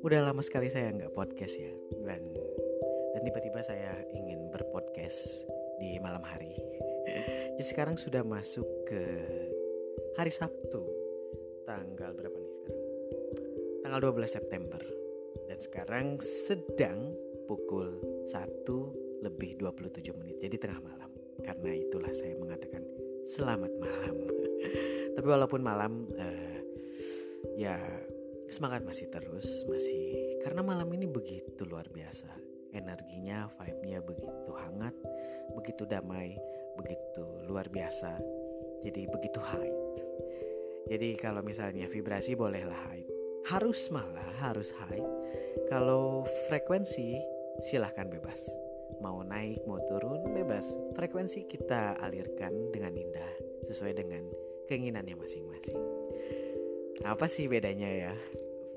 Udah lama sekali saya nggak podcast ya, dan dan tiba-tiba saya ingin berpodcast di malam hari. Jadi sekarang sudah masuk ke hari Sabtu, tanggal berapa nih sekarang? Tanggal 12 September. Dan sekarang sedang pukul 1 lebih 27 menit, jadi tengah malam. Karena itulah saya mengatakan selamat malam. Tapi walaupun malam uh, ya semangat masih terus, masih karena malam ini begitu luar biasa. Energinya, vibe-nya begitu hangat, begitu damai, begitu luar biasa. Jadi begitu high. Jadi kalau misalnya vibrasi bolehlah high. Harus malah harus high. Kalau frekuensi silahkan bebas mau naik mau turun bebas frekuensi kita alirkan dengan indah sesuai dengan keinginannya masing-masing apa sih bedanya ya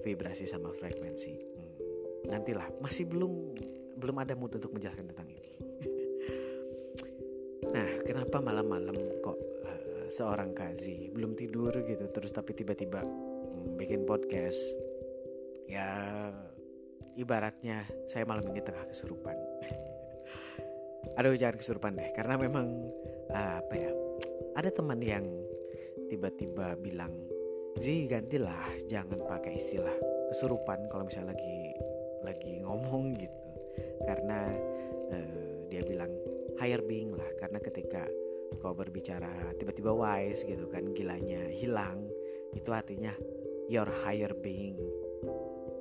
vibrasi sama frekuensi? Hmm, nantilah masih belum belum ada mood untuk menjelaskan tentang ini. Nah kenapa malam-malam kok uh, seorang kazi belum tidur gitu terus tapi tiba-tiba hmm, bikin podcast? Ya ibaratnya saya malam ini tengah kesurupan. Aduh jangan kesurupan deh karena memang uh, apa ya ada teman yang tiba-tiba bilang Zi gantilah. Jangan pakai istilah kesurupan kalau misalnya lagi lagi ngomong gitu. Karena uh, dia bilang higher being lah. Karena ketika kau berbicara tiba-tiba wise gitu kan gilanya hilang itu artinya your higher being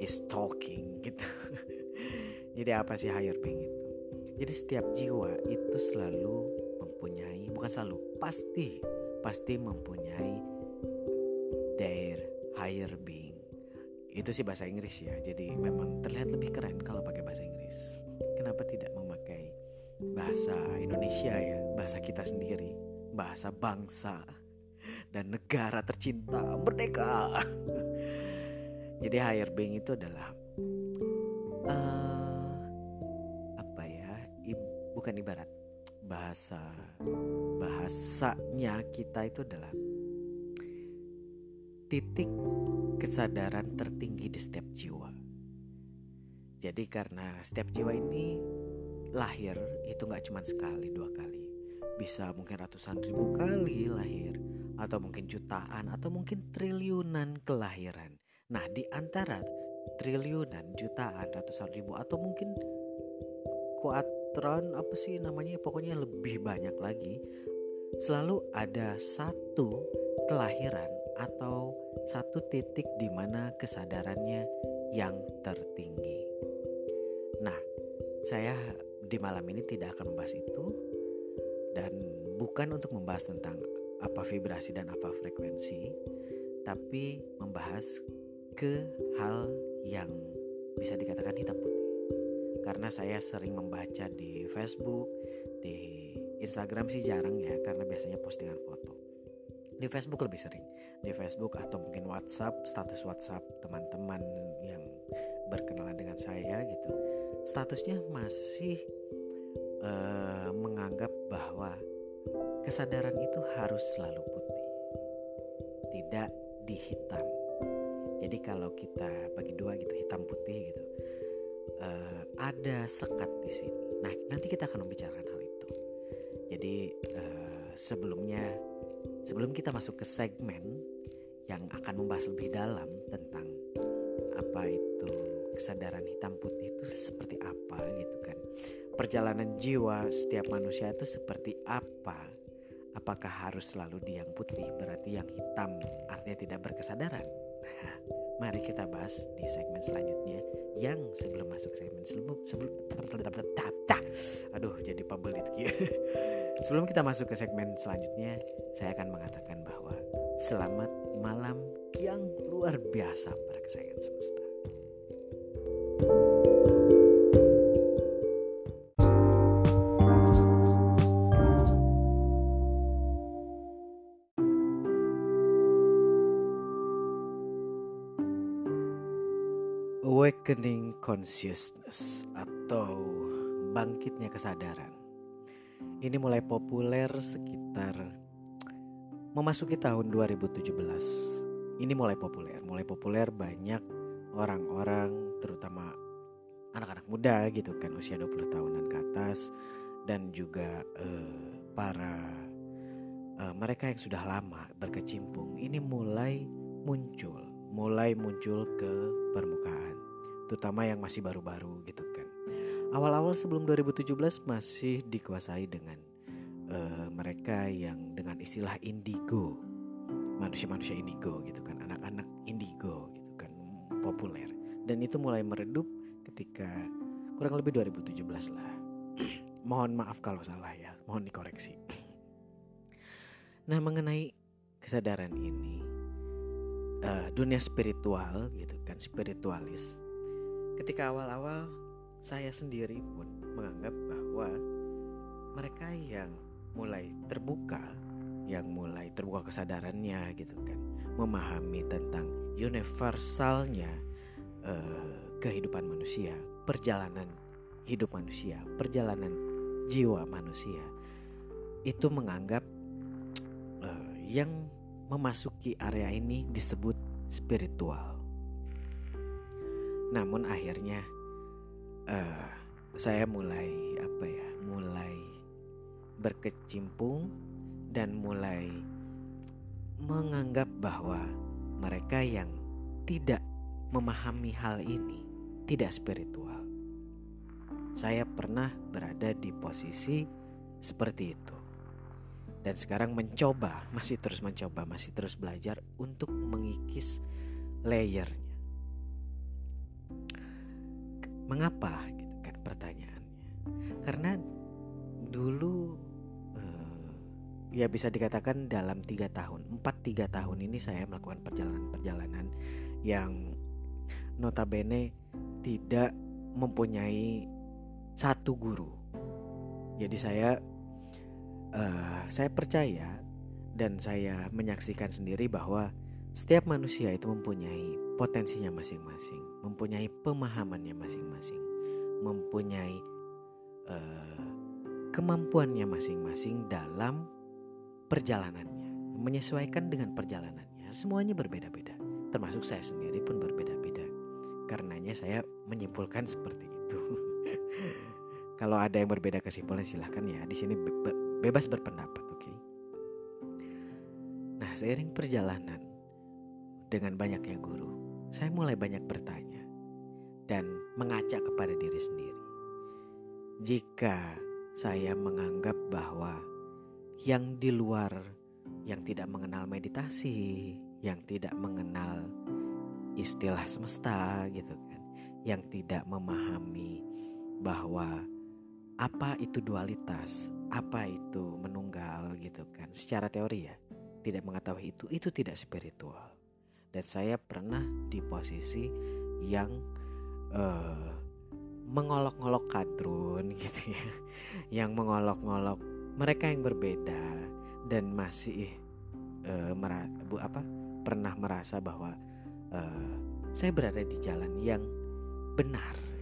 is talking gitu. Jadi apa sih higher being itu? Jadi setiap jiwa itu selalu mempunyai, bukan selalu, pasti, pasti mempunyai higher being. Itu sih bahasa Inggris ya. Jadi memang terlihat lebih keren kalau pakai bahasa Inggris. Kenapa tidak memakai bahasa Indonesia ya, bahasa kita sendiri, bahasa bangsa dan negara tercinta merdeka. Jadi higher being itu adalah uh, bukan ibarat bahasa bahasanya kita itu adalah titik kesadaran tertinggi di setiap jiwa. Jadi karena setiap jiwa ini lahir itu nggak cuma sekali dua kali, bisa mungkin ratusan ribu kali lahir, atau mungkin jutaan, atau mungkin triliunan kelahiran. Nah di antara triliunan, jutaan, ratusan ribu, atau mungkin kuat tron apa sih namanya pokoknya lebih banyak lagi selalu ada satu kelahiran atau satu titik di mana kesadarannya yang tertinggi. Nah, saya di malam ini tidak akan membahas itu dan bukan untuk membahas tentang apa vibrasi dan apa frekuensi, tapi membahas ke hal yang bisa dikatakan hitam putih karena saya sering membaca di Facebook, di Instagram sih jarang ya karena biasanya postingan foto. Di Facebook lebih sering. Di Facebook atau mungkin WhatsApp, status WhatsApp teman-teman yang berkenalan dengan saya gitu. Statusnya masih uh, menganggap bahwa kesadaran itu harus selalu putih. Tidak dihitam. Jadi kalau kita bagi dua gitu hitam putih gitu uh, ada sekat di sini. Nah, nanti kita akan membicarakan hal itu. Jadi uh, sebelumnya, sebelum kita masuk ke segmen yang akan membahas lebih dalam tentang apa itu kesadaran hitam putih itu seperti apa gitu kan. Perjalanan jiwa setiap manusia itu seperti apa? Apakah harus selalu di yang putih berarti yang hitam artinya tidak berkesadaran? Nah, mari kita bahas di segmen selanjutnya yang sebelum masuk segmen sebelum sebelum aduh jadi pabel itu sebelum kita masuk ke segmen selanjutnya saya akan mengatakan bahwa selamat malam yang luar biasa para kesayangan semesta awakening consciousness atau bangkitnya kesadaran. Ini mulai populer sekitar memasuki tahun 2017 ini mulai populer, mulai populer banyak orang-orang terutama anak-anak muda gitu kan usia 20 tahunan ke atas dan juga uh, para uh, mereka yang sudah lama berkecimpung ini mulai muncul, mulai muncul ke permukaan, terutama yang masih baru-baru gitu. Awal-awal sebelum 2017 masih dikuasai dengan uh, mereka yang dengan istilah indigo, manusia-manusia indigo gitu kan, anak-anak indigo gitu kan, populer. Dan itu mulai meredup ketika kurang lebih 2017 lah. mohon maaf kalau salah ya, mohon dikoreksi. nah, mengenai kesadaran ini uh, dunia spiritual gitu kan, spiritualis. Ketika awal-awal saya sendiri pun menganggap bahwa mereka yang mulai terbuka, yang mulai terbuka kesadarannya gitu kan, memahami tentang universalnya uh, kehidupan manusia, perjalanan hidup manusia, perjalanan jiwa manusia itu menganggap uh, yang memasuki area ini disebut spiritual. Namun akhirnya uh, saya mulai apa ya, mulai berkecimpung dan mulai menganggap bahwa mereka yang tidak memahami hal ini tidak spiritual. Saya pernah berada di posisi seperti itu. Dan sekarang mencoba, masih terus mencoba, masih terus belajar untuk mengikis layernya. Mengapa gitu kan pertanyaannya? Karena dulu uh, ya bisa dikatakan dalam tiga tahun, empat tiga tahun ini saya melakukan perjalanan-perjalanan yang notabene tidak mempunyai satu guru. Jadi saya uh, saya percaya dan saya menyaksikan sendiri bahwa setiap manusia itu mempunyai potensinya masing-masing, mempunyai pemahamannya masing-masing, mempunyai uh, kemampuannya masing-masing dalam perjalanannya, menyesuaikan dengan perjalanannya. Semuanya berbeda-beda, termasuk saya sendiri pun berbeda-beda. Karenanya saya menyimpulkan seperti itu. Kalau ada yang berbeda kesimpulan silahkan ya. Di sini be bebas berpendapat, oke? Okay? Nah, seiring perjalanan dengan banyaknya guru, saya mulai banyak bertanya dan mengacak kepada diri sendiri. Jika saya menganggap bahwa yang di luar yang tidak mengenal meditasi, yang tidak mengenal istilah semesta gitu kan, yang tidak memahami bahwa apa itu dualitas, apa itu menunggal gitu kan. Secara teori ya, tidak mengetahui itu, itu tidak spiritual. Dan saya pernah di posisi yang uh, mengolok-ngolok kadrun gitu ya, yang mengolok-ngolok mereka yang berbeda dan masih uh, bu apa pernah merasa bahwa uh, saya berada di jalan yang benar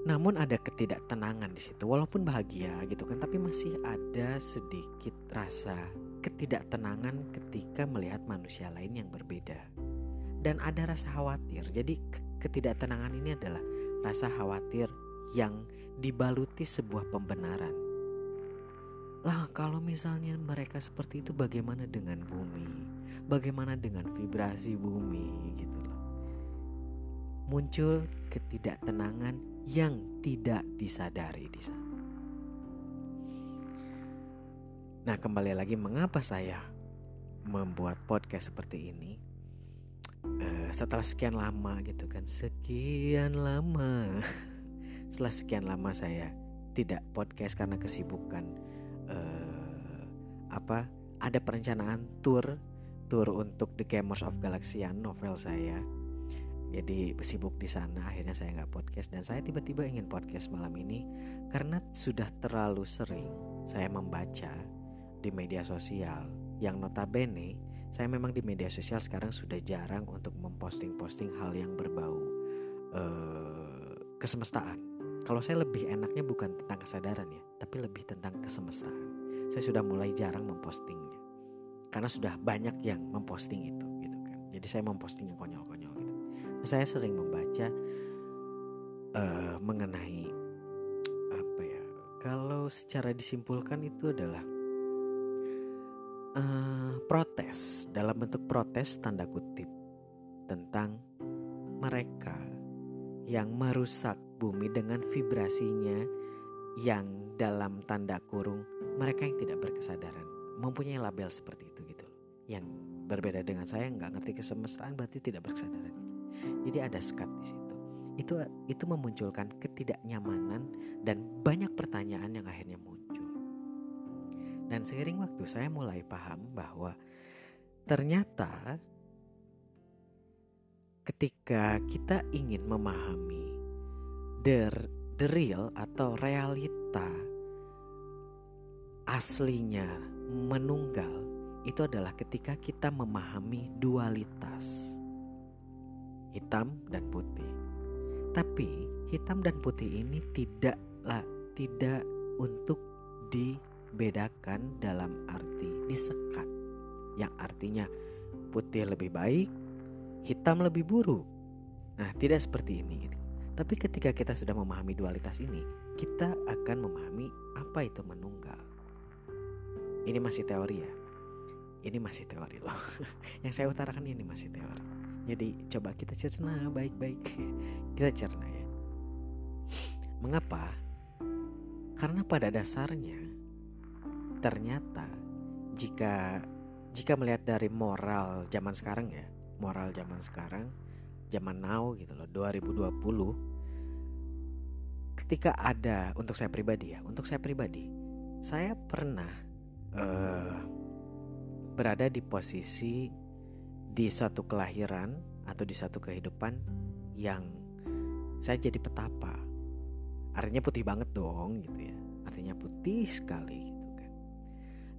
namun ada ketidaktenangan di situ, walaupun bahagia gitu kan, tapi masih ada sedikit rasa ketidaktenangan ketika melihat manusia lain yang berbeda. Dan ada rasa khawatir. Jadi ketidaktenangan ini adalah rasa khawatir yang dibaluti sebuah pembenaran. Lah kalau misalnya mereka seperti itu bagaimana dengan bumi? Bagaimana dengan vibrasi bumi gitu loh. Muncul ketidaktenangan yang tidak disadari di sana. Nah, kembali lagi mengapa saya membuat podcast seperti ini? Uh, setelah sekian lama gitu kan, sekian lama. setelah sekian lama saya tidak podcast karena kesibukan uh, apa? Ada perencanaan tour tour untuk The Gamers of Galaxian novel saya jadi sibuk di sana akhirnya saya nggak podcast dan saya tiba-tiba ingin podcast malam ini karena sudah terlalu sering saya membaca di media sosial yang notabene saya memang di media sosial sekarang sudah jarang untuk memposting-posting hal yang berbau uh, kesemestaan. Kalau saya lebih enaknya bukan tentang kesadaran ya, tapi lebih tentang kesemestaan. Saya sudah mulai jarang mempostingnya. karena sudah banyak yang memposting itu gitu kan jadi saya memposting yang konyol-konyol gitu nah, saya sering membaca uh, mengenai apa ya kalau secara disimpulkan itu adalah uh, protes dalam bentuk protes tanda kutip tentang mereka yang merusak bumi dengan vibrasinya yang dalam tanda kurung mereka yang tidak berkesadaran mempunyai label seperti itu gitu loh. Yang berbeda dengan saya nggak ngerti kesemestaan berarti tidak berkesadaran. Jadi ada sekat di situ. Itu itu memunculkan ketidaknyamanan dan banyak pertanyaan yang akhirnya muncul. Dan seiring waktu saya mulai paham bahwa ternyata ketika kita ingin memahami the, the real atau realita aslinya menunggal itu adalah ketika kita memahami dualitas hitam dan putih. Tapi hitam dan putih ini tidaklah tidak untuk dibedakan dalam arti disekat. Yang artinya putih lebih baik, hitam lebih buruk. Nah, tidak seperti ini gitu. Tapi ketika kita sudah memahami dualitas ini, kita akan memahami apa itu menunggal. Ini masih teori ya. Ini masih teori loh. Yang saya utarakan ini masih teori. Jadi coba kita cerna baik-baik. Kita cerna ya. Mengapa? Karena pada dasarnya ternyata jika jika melihat dari moral zaman sekarang ya, moral zaman sekarang, zaman now gitu loh, 2020 ketika ada untuk saya pribadi ya, untuk saya pribadi, saya pernah uh, berada di posisi di suatu kelahiran atau di satu kehidupan yang saya jadi petapa. Artinya putih banget dong gitu ya. Artinya putih sekali.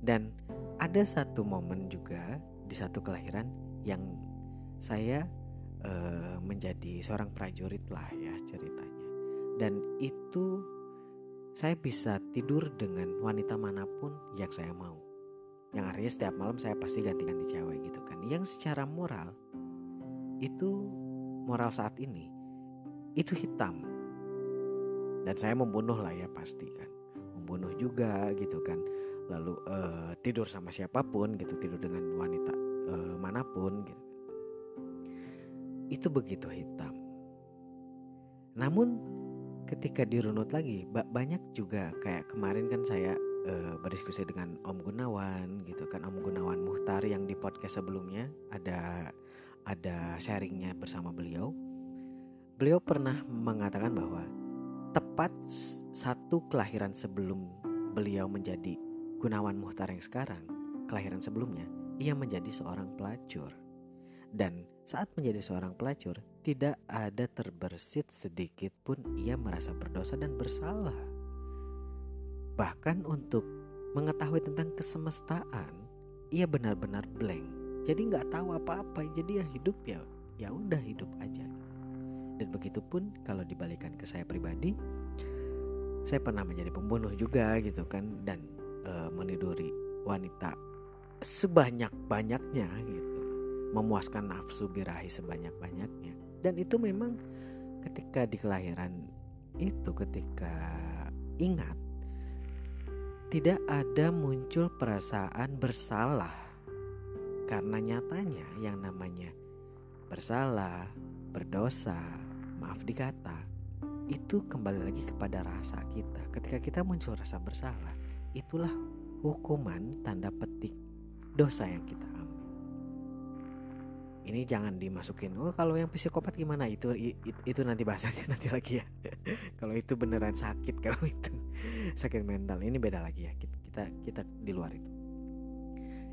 Dan ada satu momen juga di satu kelahiran yang saya uh, menjadi seorang prajurit lah ya ceritanya. Dan itu saya bisa tidur dengan wanita mana pun yang saya mau. Yang artinya setiap malam saya pasti ganti-ganti cewek gitu kan. Yang secara moral itu moral saat ini itu hitam. Dan saya membunuh lah ya pasti kan. Membunuh juga gitu kan lalu uh, tidur sama siapa pun gitu tidur dengan wanita uh, mana pun gitu itu begitu hitam. Namun ketika dirunut lagi banyak juga kayak kemarin kan saya uh, berdiskusi dengan Om Gunawan gitu kan Om Gunawan Muhtar yang di podcast sebelumnya ada ada sharingnya bersama beliau. Beliau pernah mengatakan bahwa tepat satu kelahiran sebelum beliau menjadi Gunawan Muhtar yang sekarang, kelahiran sebelumnya, ia menjadi seorang pelacur. Dan saat menjadi seorang pelacur, tidak ada terbersit sedikit pun ia merasa berdosa dan bersalah. Bahkan untuk mengetahui tentang kesemestaan, ia benar-benar blank. Jadi nggak tahu apa-apa. Jadi ya hidup ya, ya udah hidup aja. Dan begitu pun kalau dibalikan ke saya pribadi, saya pernah menjadi pembunuh juga gitu kan dan e, meniduri wanita sebanyak banyaknya gitu memuaskan nafsu birahi sebanyak-banyaknya. Dan itu memang ketika di kelahiran itu ketika ingat tidak ada muncul perasaan bersalah karena nyatanya yang namanya bersalah, berdosa, maaf dikata itu kembali lagi kepada rasa kita. Ketika kita muncul rasa bersalah, itulah hukuman tanda petik dosa yang kita ini jangan dimasukin oh kalau yang psikopat gimana? Itu itu, itu nanti bahasannya nanti lagi ya. Kalau itu beneran sakit kalau itu sakit mental ini beda lagi ya. Kita kita di luar itu.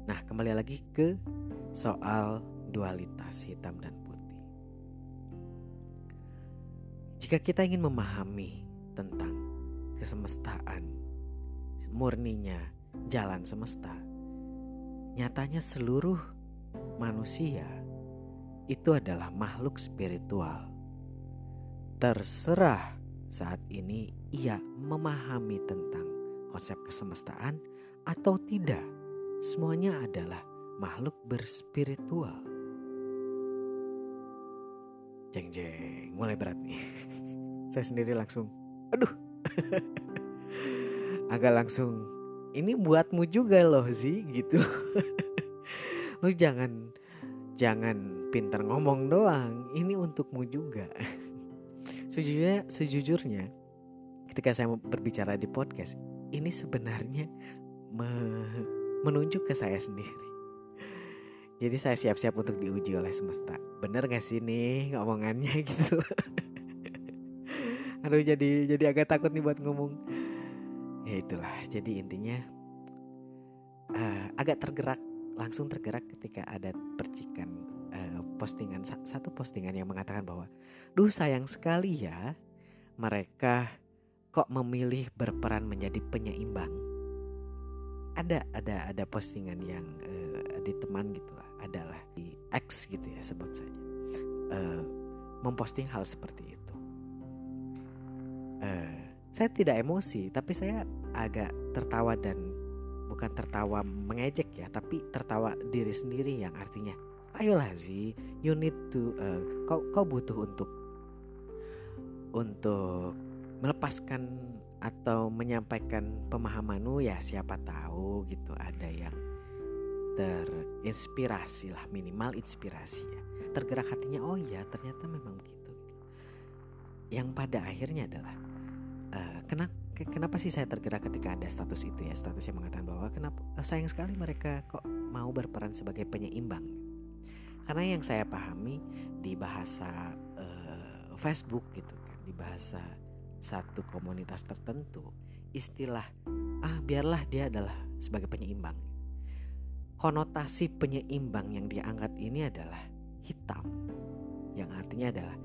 Nah kembali lagi ke soal dualitas hitam dan putih. Jika kita ingin memahami tentang kesemestaan murninya jalan semesta nyatanya seluruh manusia itu adalah makhluk spiritual. Terserah saat ini ia memahami tentang konsep kesemestaan atau tidak. Semuanya adalah makhluk berspiritual. Jeng jeng, mulai berat nih. Saya sendiri langsung, aduh, agak langsung. Ini buatmu juga loh sih gitu. Lu jangan jangan pintar ngomong doang. Ini untukmu juga. Sejujurnya, sejujurnya, ketika saya berbicara di podcast, ini sebenarnya me menunjuk ke saya sendiri. Jadi saya siap-siap untuk diuji oleh semesta. Bener gak sih nih ngomongannya gitu? Aduh jadi jadi agak takut nih buat ngomong. Ya itulah. Jadi intinya uh, agak tergerak, langsung tergerak ketika ada percikan uh, postingan satu postingan yang mengatakan bahwa, duh sayang sekali ya mereka kok memilih berperan menjadi penyeimbang. Ada ada ada postingan yang uh, di teman gitulah, adalah di X gitu ya sebut saja, uh, memposting hal seperti itu saya tidak emosi tapi saya agak tertawa dan bukan tertawa mengejek ya tapi tertawa diri sendiri yang artinya ayolah Zi you need to uh, kau kau butuh untuk untuk melepaskan atau menyampaikan pemahamanmu ya siapa tahu gitu ada yang terinspirasi lah minimal inspirasi ya. Tergerak hatinya oh ya ternyata memang begitu. Yang pada akhirnya adalah kenapa kenapa sih saya tergerak ketika ada status itu ya? Status yang mengatakan bahwa kenapa uh, sayang sekali mereka kok mau berperan sebagai penyeimbang. Karena yang saya pahami di bahasa uh, Facebook gitu kan di bahasa satu komunitas tertentu istilah ah biarlah dia adalah sebagai penyeimbang. Konotasi penyeimbang yang diangkat ini adalah hitam yang artinya adalah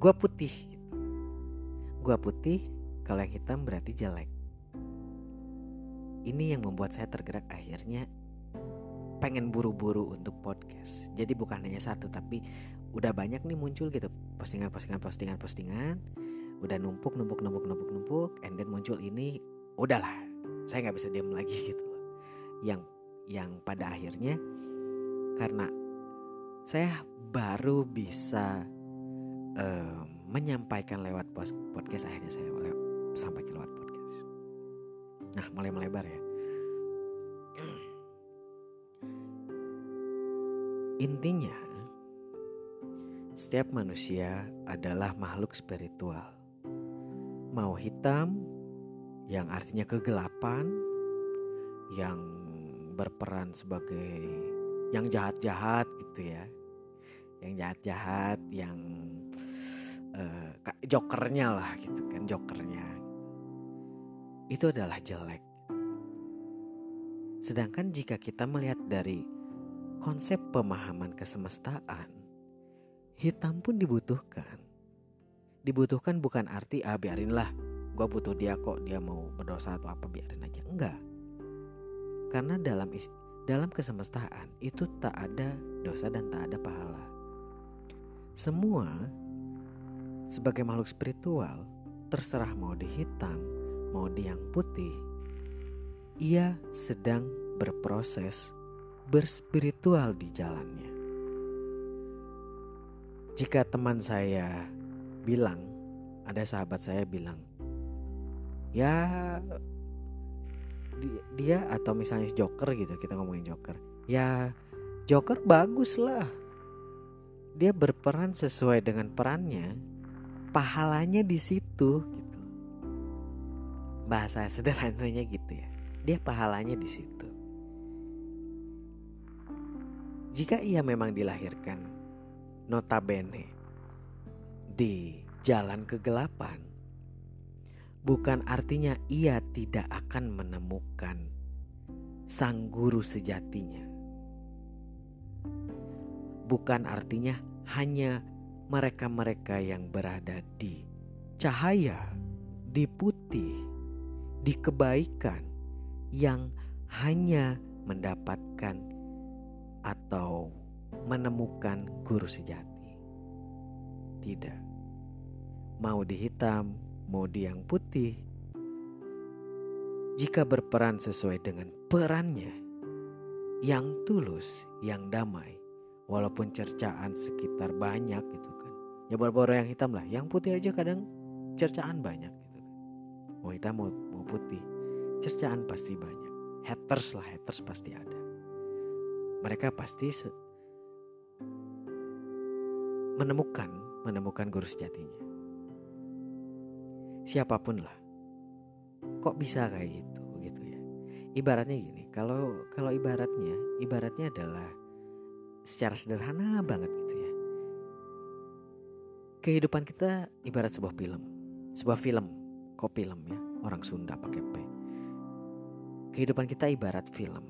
Gua putih. Gua putih, kalau yang hitam berarti jelek. Ini yang membuat saya tergerak akhirnya pengen buru-buru untuk podcast. Jadi bukan hanya satu tapi udah banyak nih muncul gitu postingan-postingan postingan-postingan udah numpuk numpuk numpuk numpuk numpuk and then muncul ini udahlah saya nggak bisa diam lagi gitu loh yang yang pada akhirnya karena saya baru bisa uh, menyampaikan lewat podcast akhirnya saya sampai ke lewat podcast. Nah mulai melebar ya. Intinya setiap manusia adalah makhluk spiritual. Mau hitam yang artinya kegelapan yang berperan sebagai yang jahat-jahat gitu ya. Yang jahat-jahat yang uh, jokernya lah gitu kan jokernya. Itu adalah jelek. Sedangkan jika kita melihat dari konsep pemahaman kesemestaan hitam pun dibutuhkan. Dibutuhkan bukan arti ah biarinlah gue butuh dia kok dia mau berdosa atau apa biarin aja. Enggak. Karena dalam dalam kesemestaan itu tak ada dosa dan tak ada pahala. Semua sebagai makhluk spiritual, terserah mau di hitam, mau di yang putih, ia sedang berproses berspiritual di jalannya. Jika teman saya bilang, ada sahabat saya bilang, ya dia atau misalnya Joker gitu, kita ngomongin Joker, ya Joker bagus lah. Dia berperan sesuai dengan perannya pahalanya di situ gitu. Bahasa sederhananya gitu ya. Dia pahalanya di situ. Jika ia memang dilahirkan notabene di jalan kegelapan, bukan artinya ia tidak akan menemukan sang guru sejatinya. Bukan artinya hanya mereka-mereka yang berada di cahaya, di putih, di kebaikan yang hanya mendapatkan atau menemukan guru sejati. Tidak. Mau di hitam, mau di yang putih. jika berperan sesuai dengan perannya yang tulus, yang damai, walaupun cercaan sekitar banyak kan. Ya boro-boro yang hitam lah, yang putih aja kadang cercaan banyak gitu. Mau hitam mau, mau putih, cercaan pasti banyak. Haters lah, haters pasti ada. Mereka pasti menemukan menemukan guru sejatinya. Siapa pun lah kok bisa kayak gitu gitu ya ibaratnya gini kalau kalau ibaratnya ibaratnya adalah secara sederhana banget kehidupan kita ibarat sebuah film. Sebuah film. Kok film ya? Orang Sunda pakai P. Kehidupan kita ibarat film.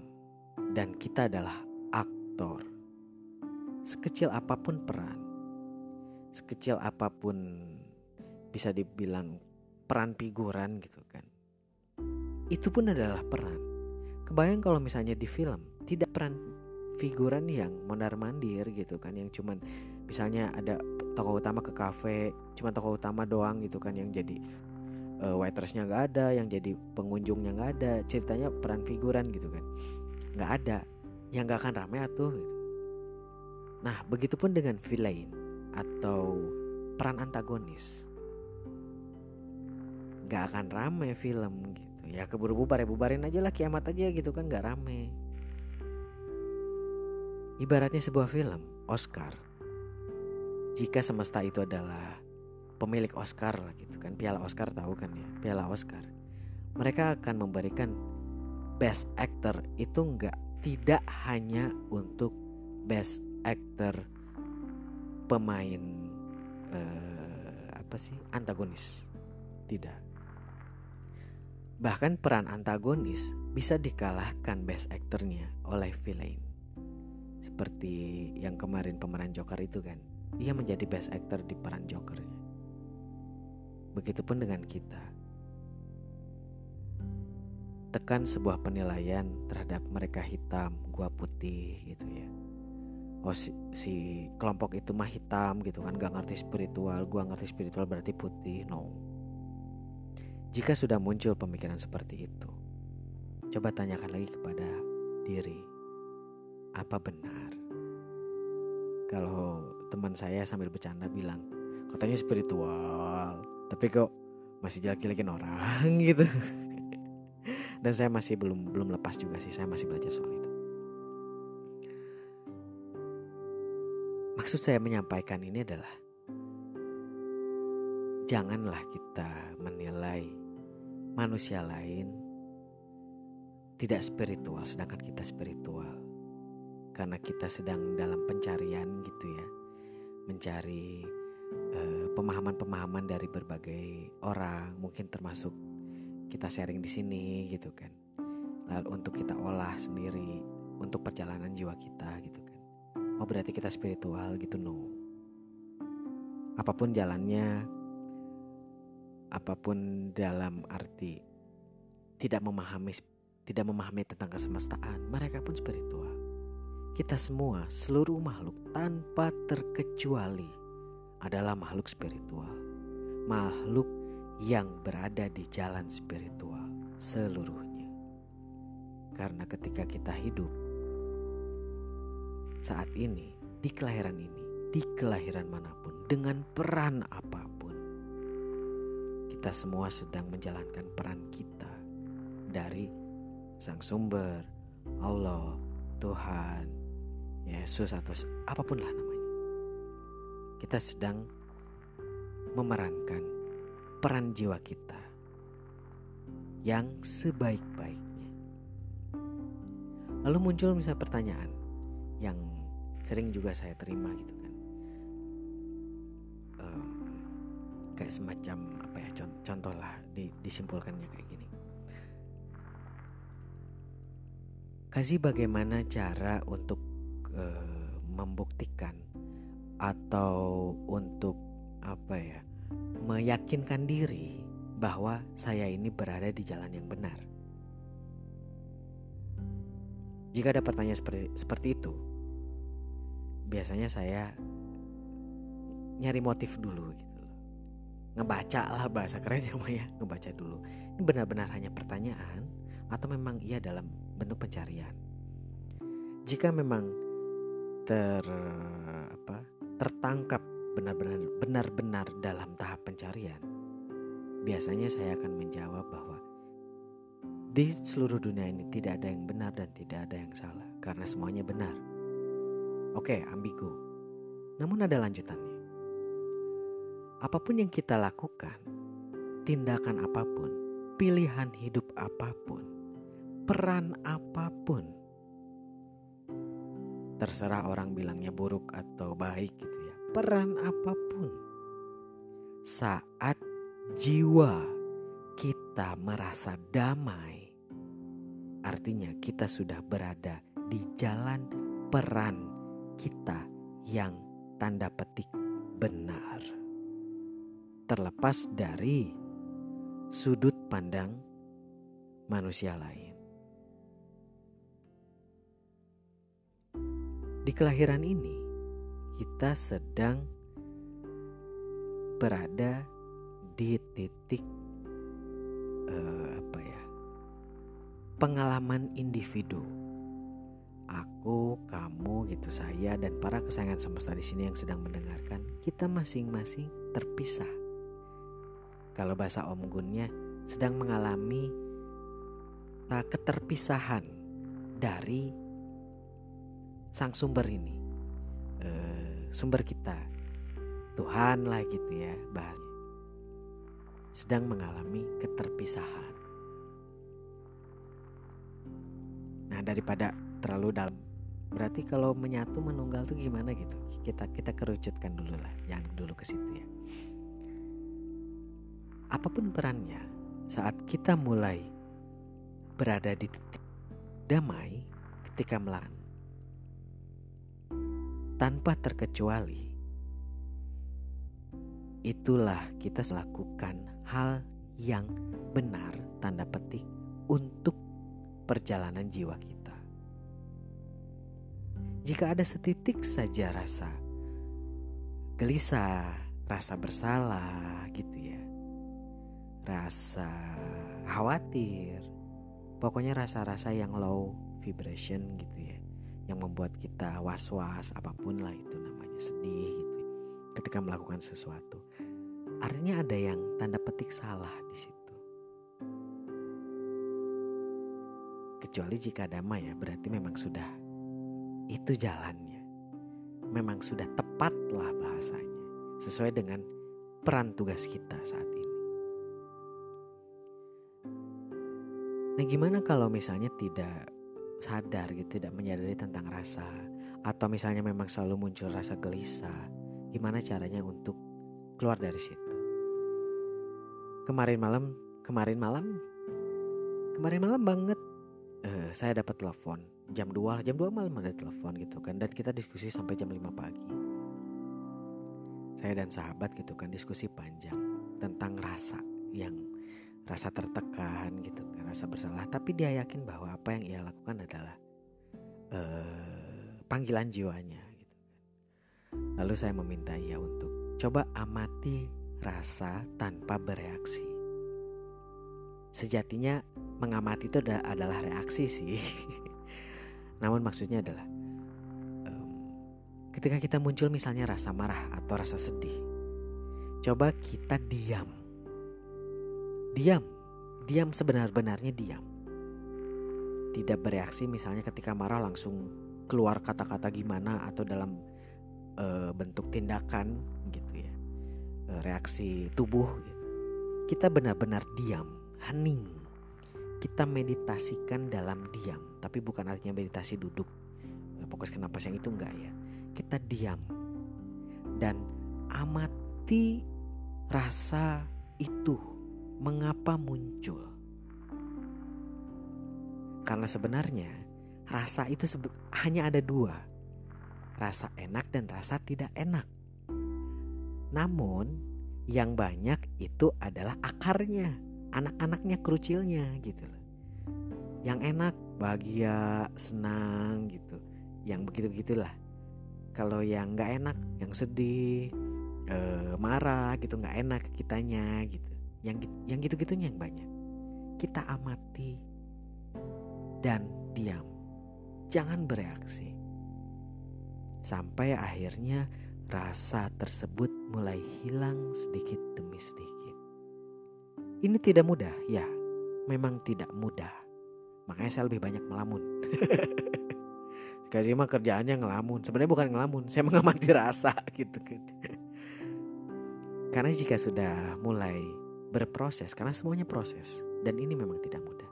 Dan kita adalah aktor. Sekecil apa pun peran. Sekecil apa pun bisa dibilang peran figuran gitu kan. Itu pun adalah peran. Kebayang kalau misalnya di film tidak peran figuran yang mondar mandir gitu kan. Yang cuman misalnya ada tokoh utama ke kafe cuma tokoh utama doang gitu kan yang jadi uh, waitressnya nggak ada yang jadi pengunjungnya nggak ada ceritanya peran figuran gitu kan. Nggak ada yang nggak akan rame atuh gitu. nah begitupun dengan villain atau peran antagonis nggak akan rame film gitu. Ya keburu bubar ya bubarin aja lah kiamat aja gitu kan nggak rame. Ibaratnya sebuah film Oscar jika semesta itu adalah pemilik Oscar lah gitu kan piala Oscar tahu kan ya piala Oscar mereka akan memberikan best actor itu enggak tidak hanya untuk best actor pemain uh, apa sih antagonis tidak Bahkan peran antagonis bisa dikalahkan best actornya oleh villain. Seperti yang kemarin pemeran Joker itu kan. Ia menjadi best actor di peran Jokernya. Begitupun dengan kita. Tekan sebuah penilaian terhadap mereka hitam, gua putih gitu ya. Oh si, si kelompok itu mah hitam gitu kan gak ngerti spiritual, gua ngerti spiritual berarti putih. No jika sudah muncul pemikiran seperti itu, coba tanyakan lagi kepada diri, apa benar? Kalau teman saya sambil bercanda bilang, katanya spiritual, tapi kok masih jelek-jelekin orang gitu. Dan saya masih belum belum lepas juga sih, saya masih belajar soal itu. Maksud saya menyampaikan ini adalah janganlah kita menilai manusia lain tidak spiritual sedangkan kita spiritual karena kita sedang dalam pencarian gitu ya. Mencari eh, pemahaman-pemahaman dari berbagai orang mungkin termasuk kita sharing di sini gitu kan. Lalu untuk kita olah sendiri untuk perjalanan jiwa kita gitu kan. Oh berarti kita spiritual gitu no. Apa pun jalannya apa pun dalam arti tidak memahami tidak memahami tentang kesemestaan, mereka pun spiritual. Kita semua, seluruh makhluk tanpa terkecuali adalah makhluk spiritual. Makhluk yang berada di jalan spiritual seluruhnya. Karena ketika kita hidup saat ini, di kelahiran ini, di kelahiran mana pun, dengan peran apa pun, kita semua sedang menjalankan peran kita dari Sang Sumber, Allah, Tuhan, Yesus atau apa pun lah namanya. Kita sedang memerankan peran jiwa kita yang sebaik-baiknya. Lalu muncul misalnya pertanyaan yang sering juga saya terima gitu kan. Um, kayak semacam apa ya contoh lah di, disimpulkannya kayak gini kasih bagaimana cara untuk uh, membuktikan atau untuk apa ya meyakinkan diri bahwa saya ini berada di jalan yang benar. Jika ada pertanyaan seperti, seperti itu, biasanya saya nyari motif dulu gitu ngebaca lah bahasa kerennya ya ngebaca dulu. Ini benar-benar hanya pertanyaan atau memang ia dalam bentuk pencarian? Jika memang ter apa tertangkap benar-benar benar-benar dalam tahap pencarian biasanya saya akan menjawab bahwa di seluruh dunia ini tidak ada yang benar dan tidak ada yang salah karena semuanya benar. Oke ambigu. Namun ada lanjutannya. Apa pun yang kita lakukan, tindakan apa pun, pilihan hidup apa pun, peran apa pun, terserah orang bilangnya buruk atau baik gitu ya, peran apa pun, saat jiwa kita merasa damai, artinya kita sudah berada di jalan peran kita yang tanda petik benar. Terlepas dari sudut pandang manusia lain. Di kelahiran ini, kita sedang berada di titik uh, apa ya? Pengalaman individu. Aku, kamu gitu saya dan para kesayangan semesta di sini yang sedang mendengarkan, kita masing-masing terpisah kalau bahasa Om Gunnya sedang mengalami uh, keterpisahan dari sang sumber ini. Uh, sumber kita. Tuhan lah gitu ya bahasnya sedang mengalami keterpisahan. Nah daripada terlalu dalam berarti kalau menyatu menunggal tuh gimana gitu? Kita kita kerucutkan dulu lah yang dulu ke situ ya. Apa pun perannya, saat kita mulai berada di titik damai ketika melawan, tanpa terkecuali, itulah kita melakukan hal yang benar, tanda petik, untuk perjalanan jiwa kita. Jika ada setitik saja rasa gelisah, rasa bersalah, gitu ya rasa khawatir, pokoknya rasa-rasa yang low vibration gitu ya, yang membuat kita was-was apa pun lah itu namanya sedih gitu. Ya, ketika melakukan sesuatu, artinya ada yang tanda petik salah di situ. Kecuali jika damai ya, berarti memang sudah itu jalannya. Memang sudah tepatlah bahasanya sesuai dengan peran tugas kita saat ini. Nah gimana kalau misalnya tidak sadar gitu, tidak menyadari tentang rasa. Atau misalnya memang selalu muncul rasa gelisah, gimana caranya untuk keluar dari situ? Kemarin malam, kemarin malam, kemarin malam banget. Uh, saya dapat telepon. Jam 2 jam 2 malam ada telepon gitu kan. Dan kita diskusi sampai jam 5 pagi. Saya dan sahabat gitu kan diskusi panjang tentang rasa yang rasa tertekan gitu kan rasa bersalah. Tapi dia yakin bahwa apa yang ia lakukan adalah uh, panggilan jiwanya gitu kan. Lalu saya meminta ia untuk coba amati rasa tanpa bereaksi. Sejatinya mengamati itu adalah reaksi sih. Namun maksudnya adalah um, ketika kita muncul misalnya rasa marah atau rasa sedih coba kita diam Diam, diam sebenar-benarnya diam. Tidak bereaksi misalnya ketika marah langsung keluar kata-kata gimana atau dalam e, bentuk tindakan gitu ya. E, reaksi tubuh gitu. Kita benar-benar diam, hening. Kita meditasikan dalam diam, tapi bukan artinya meditasi duduk. E, fokus ke napas yang itu enggak ya. Kita diam dan amati rasa itu mengapa muncul? Karena sebenarnya rasa itu hanya ada dua, rasa enak dan rasa tidak enak. Namun yang banyak itu adalah akarnya, anak-anaknya kerucilnya gitu loh. Yang enak bahagia, senang gitu. Yang begitu-begitulah. Kalau yang nggak enak, yang sedih, uh, marah gitu nggak enak kitanya gitu yang yang gitu-gitunya yang banyak. Kita amati dan diam. Jangan bereaksi. Sampai akhirnya rasa tersebut mulai hilang sedikit demi sedikit. Ini tidak mudah ya. Memang tidak mudah. Makanya saya lebih banyak melamun. Kasih mah kerjaannya ngelamun. Sebenarnya bukan ngelamun, saya mengamati rasa gitu kan. Karena jika sudah mulai berproses, karena semuanya proses dan ini memang tidak mudah.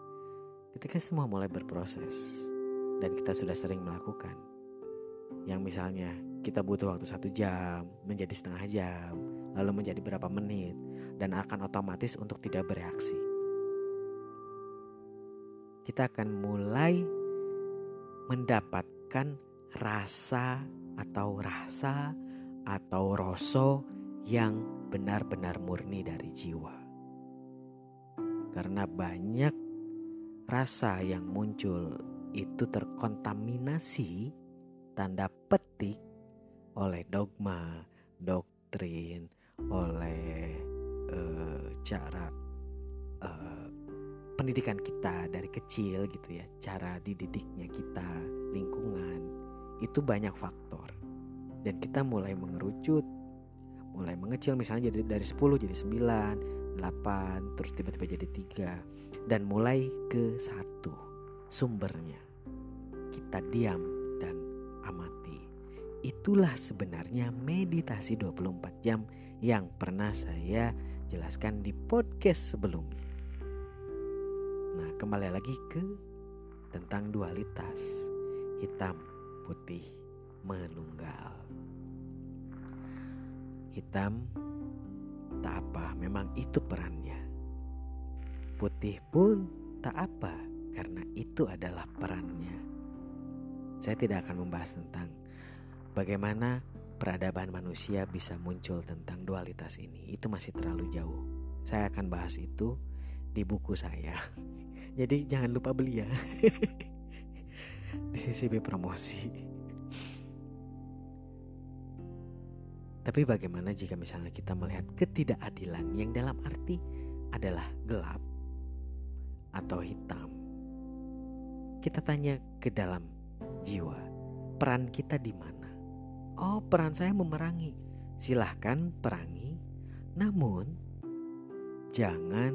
Ketika semua mulai berproses dan kita sudah sering melakukan, yang misalnya kita butuh waktu satu jam menjadi setengah jam, lalu menjadi berapa menit, dan akan otomatis untuk tidak bereaksi. Kita akan mulai mendapatkan rasa atau rasa atau rasa yang benar-benar murni dari jiwa. Karena banyak rasa yang muncul. Itu terkontaminasi tanda petik oleh dogma, doktrin, oleh uh, cara uh, pendidikan kita dari kecil gitu ya, cara dididiknya kita, lingkungan. Itu banyak faktor. Dan kita mulai mengerucut mulai mengecil misalnya jadi dari 10 jadi 9 8 terus tiba-tiba jadi 3 dan mulai ke satu sumbernya. Kita diam dan amati. Itulah sebenarnya meditasi 24 jam yang pernah saya jelaskan di podcast sebelumnya. Nah kembali lagi ke tentang dualitas hitam putih menunggal. Hitam tak apa, memang itu perannya. Putih pun tak apa, karena itu adalah perannya. Saya tidak akan membahas tentang bagaimana peradaban manusia bisa muncul tentang dualitas ini. Itu masih terlalu jauh. Saya akan bahas itu di buku saya. Jadi jangan lupa beli ya. di sisi promosi. Tapi bagaimana jika misalnya kita melihat ketidakadilan yang dalam arti adalah gelap atau hitam? Kita tanya ke dalam jiwa, peran kita di mana? Oh, peran saya memerangi. Silahkan perangi, namun jangan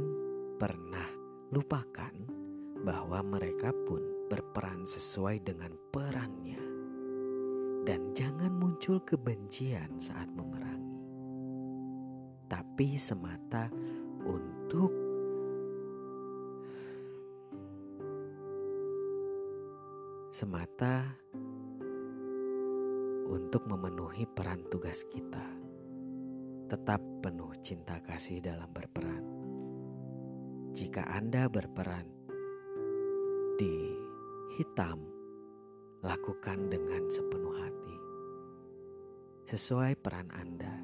pernah lupakan bahwa mereka pun berperan sesuai dengan perannya dan jangan muncul kebencian saat memerangi, tapi semata untuk semata untuk memenuhi peran tugas kita. Tetap penuh cinta kasih dalam berperan. Jika Anda berperan di hitam lakukan dengan sepenuh hati. Sesuai peran Anda,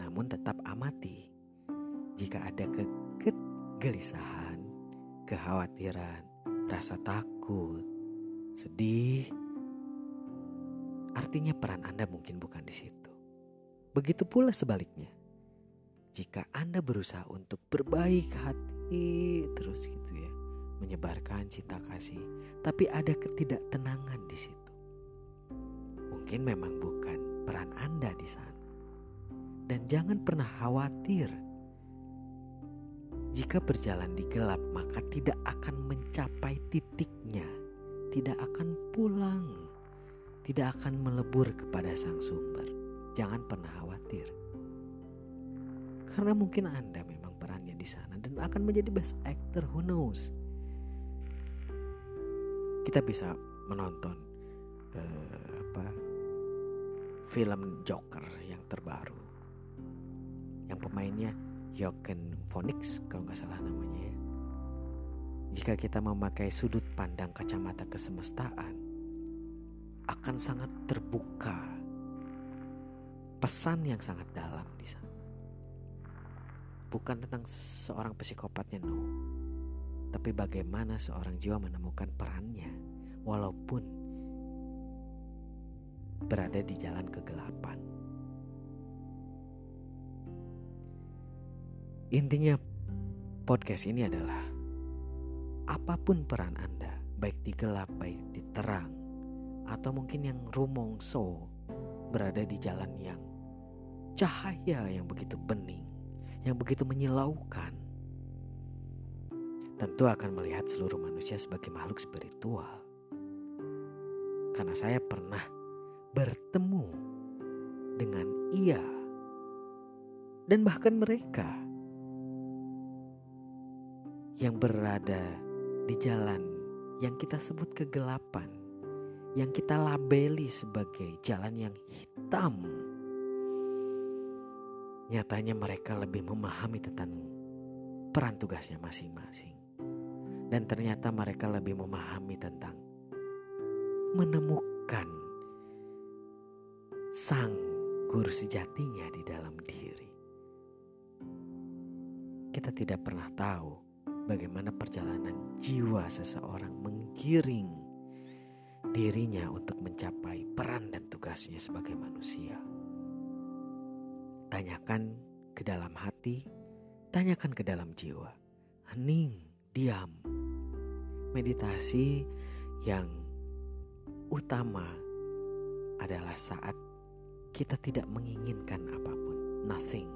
namun tetap amati jika ada ke kegelisahan, kekhawatiran, rasa takut, sedih, artinya peran Anda mungkin bukan di situ. Begitu pula sebaliknya. Jika Anda berusaha untuk berbaik hati terus gitu menyebarkan cinta kasih, tapi ada ketidaktenangan di situ. Mungkin memang bukan peran Anda di sana. Dan jangan pernah khawatir. Jika berjalan di gelap, maka tidak akan mencapai titiknya, tidak akan pulang, tidak akan melebur kepada sang sumber. Jangan pernah khawatir. Karena mungkin Anda memang perannya di sana dan akan menjadi best actor, who knows kita bisa menonton uh, apa film Joker yang terbaru yang pemainnya Joaquin Phoenix kalau nggak salah namanya ya. Jika kita memakai sudut pandang kacamata kesemestaan akan sangat terbuka pesan yang sangat dalam di sana. Bukan tentang seorang psikopatnya no, tapi bagaimana seorang jiwa menemukan perannya walaupun berada di jalan kegelapan. Intinya podcast ini adalah apa pun peran Anda, baik di gelap, baik di terang, atau mungkin yang rumongso berada di jalan yang cahaya yang begitu bening, yang begitu menyilaukan, tentu akan melihat seluruh manusia sebagai makhluk spiritual. Karena saya pernah bertemu dengan ia dan bahkan mereka yang berada di jalan yang kita sebut kegelapan, yang kita labeli sebagai jalan yang hitam. Nyatanya mereka lebih memahami tentang peran tugasnya masing-masing. Dan ternyata mereka lebih memahami tentang menemukan sang guru sejatinya di dalam diri. Kita tidak pernah tahu bagaimana perjalanan jiwa seseorang menggiring dirinya untuk mencapai peran dan tugasnya sebagai manusia. Tanyakan ke dalam hati, tanyakan ke dalam jiwa. Hening, diam. Meditasi yang utama adalah saat kita tidak menginginkan apa pun, nothing.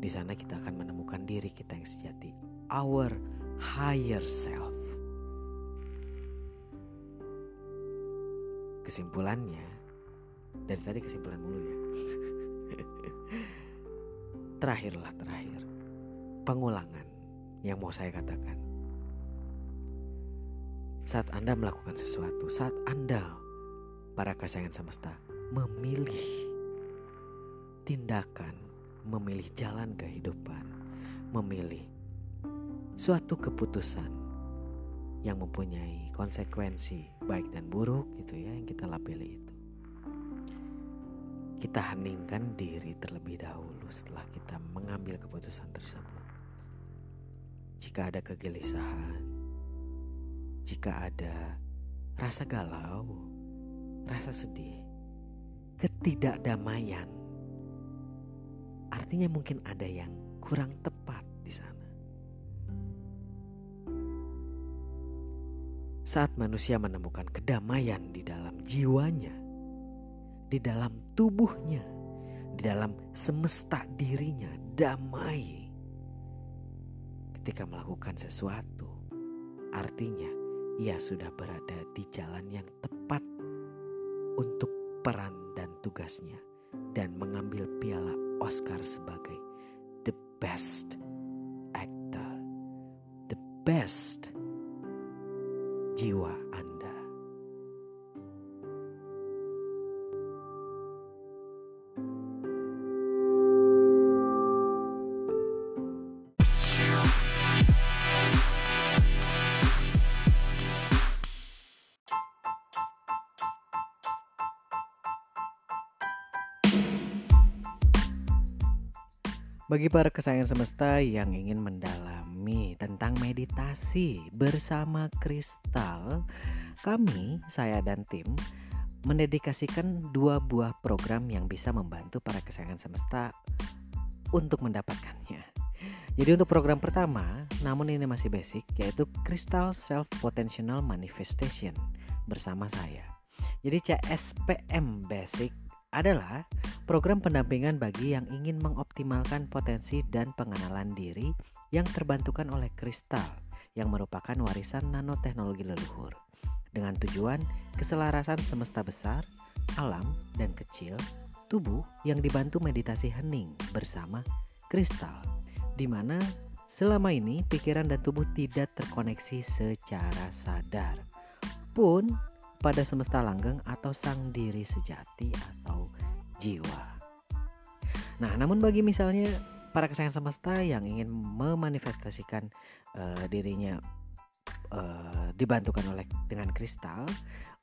Di sana kita akan menemukan diri kita yang sejati, our higher self. Kesimpulannya, dari tadi kesimpulan mulu ya. Terakhirlah terakhir, pengulangan yang mau saya katakan. Saat Anda melakukan sesuatu, saat Anda, para kesayangan semesta, memilih tindakan memilih jalan kehidupan, memilih suatu keputusan yang mempunyai konsekuensi baik dan buruk gitu ya yang kita labeli itu. Kita heningkan diri terlebih dahulu setelah kita mengambil keputusan tersebut. Jika ada kegelisahan, jika ada rasa galau, rasa sedih, ketidakdamaian Artinya mungkin ada yang kurang tepat di sana. Saat manusia menemukan kedamaian di dalam jiwanya, di dalam tubuhnya, di dalam semesta dirinya, damai. Ketika melakukan sesuatu, artinya ia sudah berada di jalan yang tepat untuk peran dan tugasnya dan mengambil piala Oscar sebagai the best actor, the best jiwa Bagi para kesayangan semesta yang ingin mendalami tentang meditasi bersama kristal, kami, saya dan tim, mendedikasikan dua buah program yang bisa membantu para kesayangan semesta untuk mendapatkannya. Jadi untuk program pertama, namun ini masih basic, yaitu Crystal Self Potential Manifestation bersama saya. Jadi CSPM Basic adalah program pendampingan bagi yang ingin mengoptimalkan potensi dan pengenalan diri yang terbantukan oleh kristal yang merupakan warisan nanoteknologi leluhur dengan tujuan keselarasan semesta besar, alam, dan kecil, tubuh yang dibantu meditasi hening bersama kristal di mana selama ini pikiran dan tubuh tidak terkoneksi secara sadar pun pada semesta langgeng atau sang diri sejati atau jiwa. Nah, namun bagi misalnya para kesayangan semesta yang ingin memanifestasikan uh, dirinya uh, dibantukan oleh dengan kristal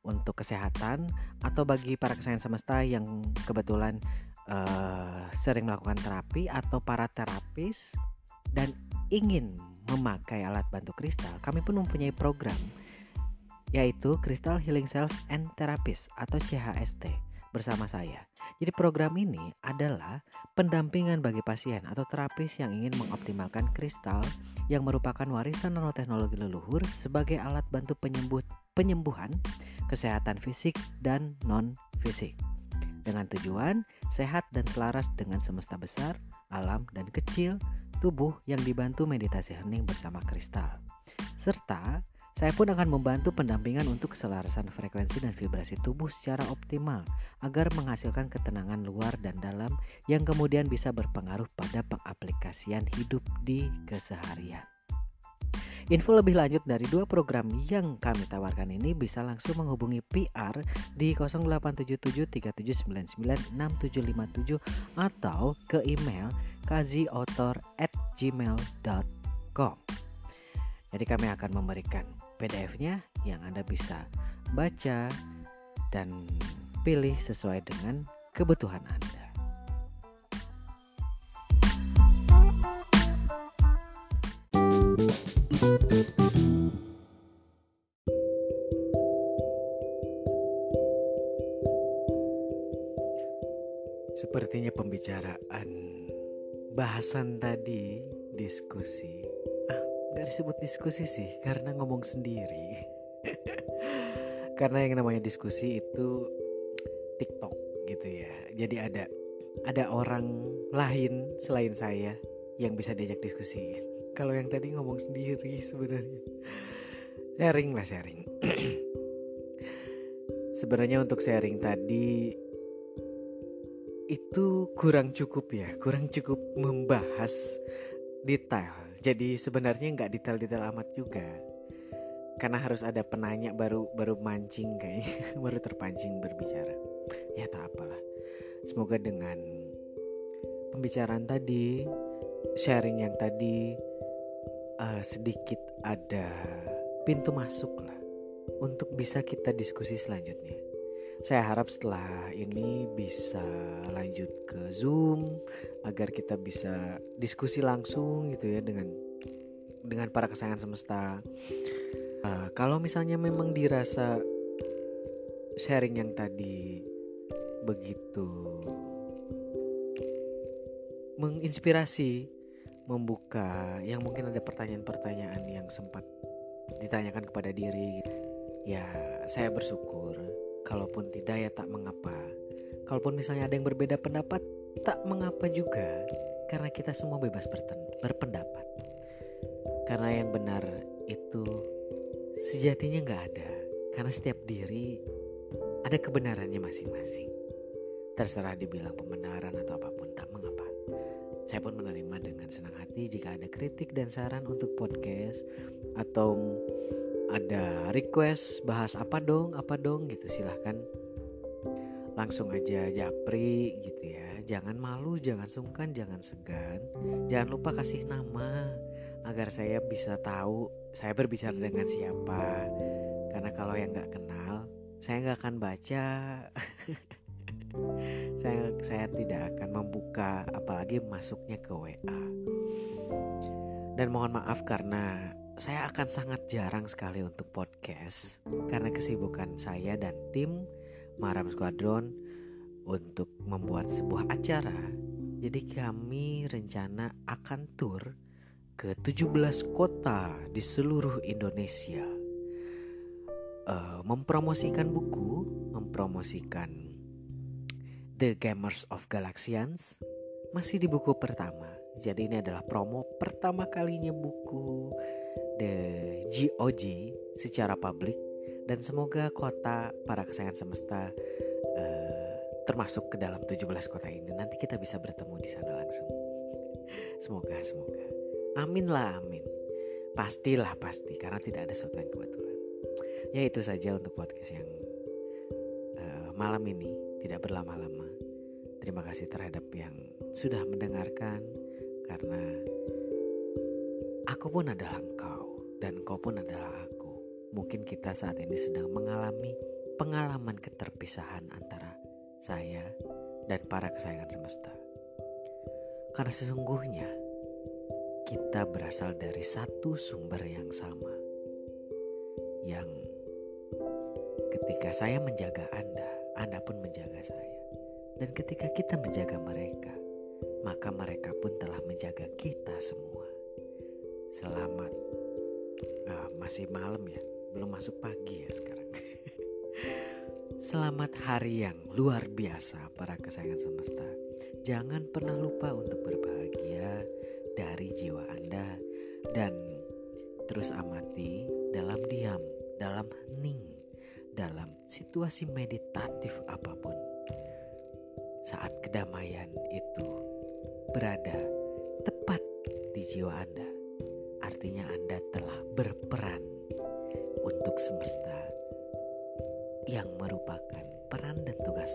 untuk kesehatan atau bagi para kesayangan semesta yang kebetulan uh, sering melakukan terapi atau para terapis dan ingin memakai alat bantu kristal, kami pun mempunyai program yaitu Crystal Healing Self and Therapist atau CHST bersama saya. Jadi program ini adalah pendampingan bagi pasien atau terapis yang ingin mengoptimalkan kristal yang merupakan warisan nanoteknologi leluhur sebagai alat bantu penyembuh, penyembuhan kesehatan fisik dan non-fisik. Dengan tujuan sehat dan selaras dengan semesta besar, alam dan kecil, tubuh yang dibantu meditasi hening bersama kristal. Serta saya pun akan membantu pendampingan untuk keselarasan frekuensi dan vibrasi tubuh secara optimal agar menghasilkan ketenangan luar dan dalam yang kemudian bisa berpengaruh pada pengaplikasian hidup di keseharian. Info lebih lanjut dari dua program yang kami tawarkan ini bisa langsung menghubungi PR di 087737996757 atau ke email kaziotor@gmail.com. Jadi kami akan memberikan PDF-nya yang Anda bisa baca dan pilih sesuai dengan kebutuhan Anda. Sepertinya pembicaraan bahasan tadi diskusi disebut diskusi sih karena ngomong sendiri. Karena yang namanya diskusi itu TikTok gitu ya. Jadi ada ada orang lain selain saya yang bisa diajak diskusi. Kalau yang tadi ngomong sendiri sebenarnya. Sharing lah sharing. Sebenarnya untuk sharing tadi itu kurang cukup ya. Kurang cukup membahas detail jadi sebenarnya nggak detail-detail amat juga. Karena harus ada penanya baru baru mancing kayaknya baru terpancing berbicara. Ya tak apalah. Semoga dengan pembicaraan tadi sharing yang tadi uh, sedikit ada pintu masuk lah untuk bisa kita diskusi selanjutnya saya harap setelah ini bisa lanjut ke Zoom agar kita bisa diskusi langsung gitu ya dengan dengan para kesayangan semesta. Uh, kalau misalnya memang dirasa sharing yang tadi begitu menginspirasi, membuka yang mungkin ada pertanyaan-pertanyaan yang sempat ditanyakan kepada diri, ya saya bersyukur Kalaupun tidak ya tak mengapa. Kalaupun misalnya ada yang berbeda pendapat, tak mengapa juga. Karena kita semua bebas berpendapat. Karena yang benar itu sejatinya nggak ada. Karena setiap diri ada kebenarannya masing-masing. Terserah dibilang pembenaran atau apa pun, tak mengapa. Saya pun menerima dengan senang hati jika ada kritik dan saran untuk podcast atau ada request bahas apa dong apa dong gitu silahkan. Langsung aja japri gitu ya. Jangan malu jangan sungkan jangan segan. Jangan lupa kasih nama agar saya bisa tahu saya berbicara dengan siapa. Karena kalau yang nggak kenal saya nggak akan baca. Saya saya tidak akan membuka apalagi masuknya ke WA dan mohon maaf karena saya akan sangat jarang sekali untuk podcast karena kesibukan saya dan tim Maram Squadron untuk membuat sebuah acara. Jadi kami rencana akan tur ke 17 kota di seluruh Indonesia. Uh, mempromosikan buku, mempromosikan The Gamers of Galaxians masih di buku pertama. Jadi ini adalah promo pertama kalinya buku The GOG secara publik dan semoga kota para kesayangan semesta uh, termasuk ke dalam 17 kota ini nanti kita bisa bertemu di sana langsung. Semoga semoga. Amin lah amin. Pastilah pasti karena tidak ada sesuatu yang kebetulan. Ya itu saja untuk podcast yang uh, malam ini tidak berlama-lama. Terima kasih terhadap yang sudah mendengarkan karena aku pun adalah engkau dan kau pun adalah aku. Mungkin kita saat ini sedang mengalami pengalaman keterpisahan antara saya dan para kesayangan semesta. Karena sesungguhnya kita berasal dari satu sumber yang sama. Yang ketika saya menjaga Anda, Anda pun menjaga saya. Dan ketika kita menjaga mereka, maka mereka pun telah menjaga kita semua. Selamat. Masih malam ya, belum masuk pagi ya sekarang. Selamat hari yang luar biasa para kesayangan semesta. Jangan pernah lupa untuk berbahagia dari jiwa Anda dan terus amati dalam diam, dalam hening, dalam situasi meditatif apa pun. Saat kedamaian itu berada tepat di jiwa Anda, artinya Anda telah berperan semesta yang merupakan peran dan tugas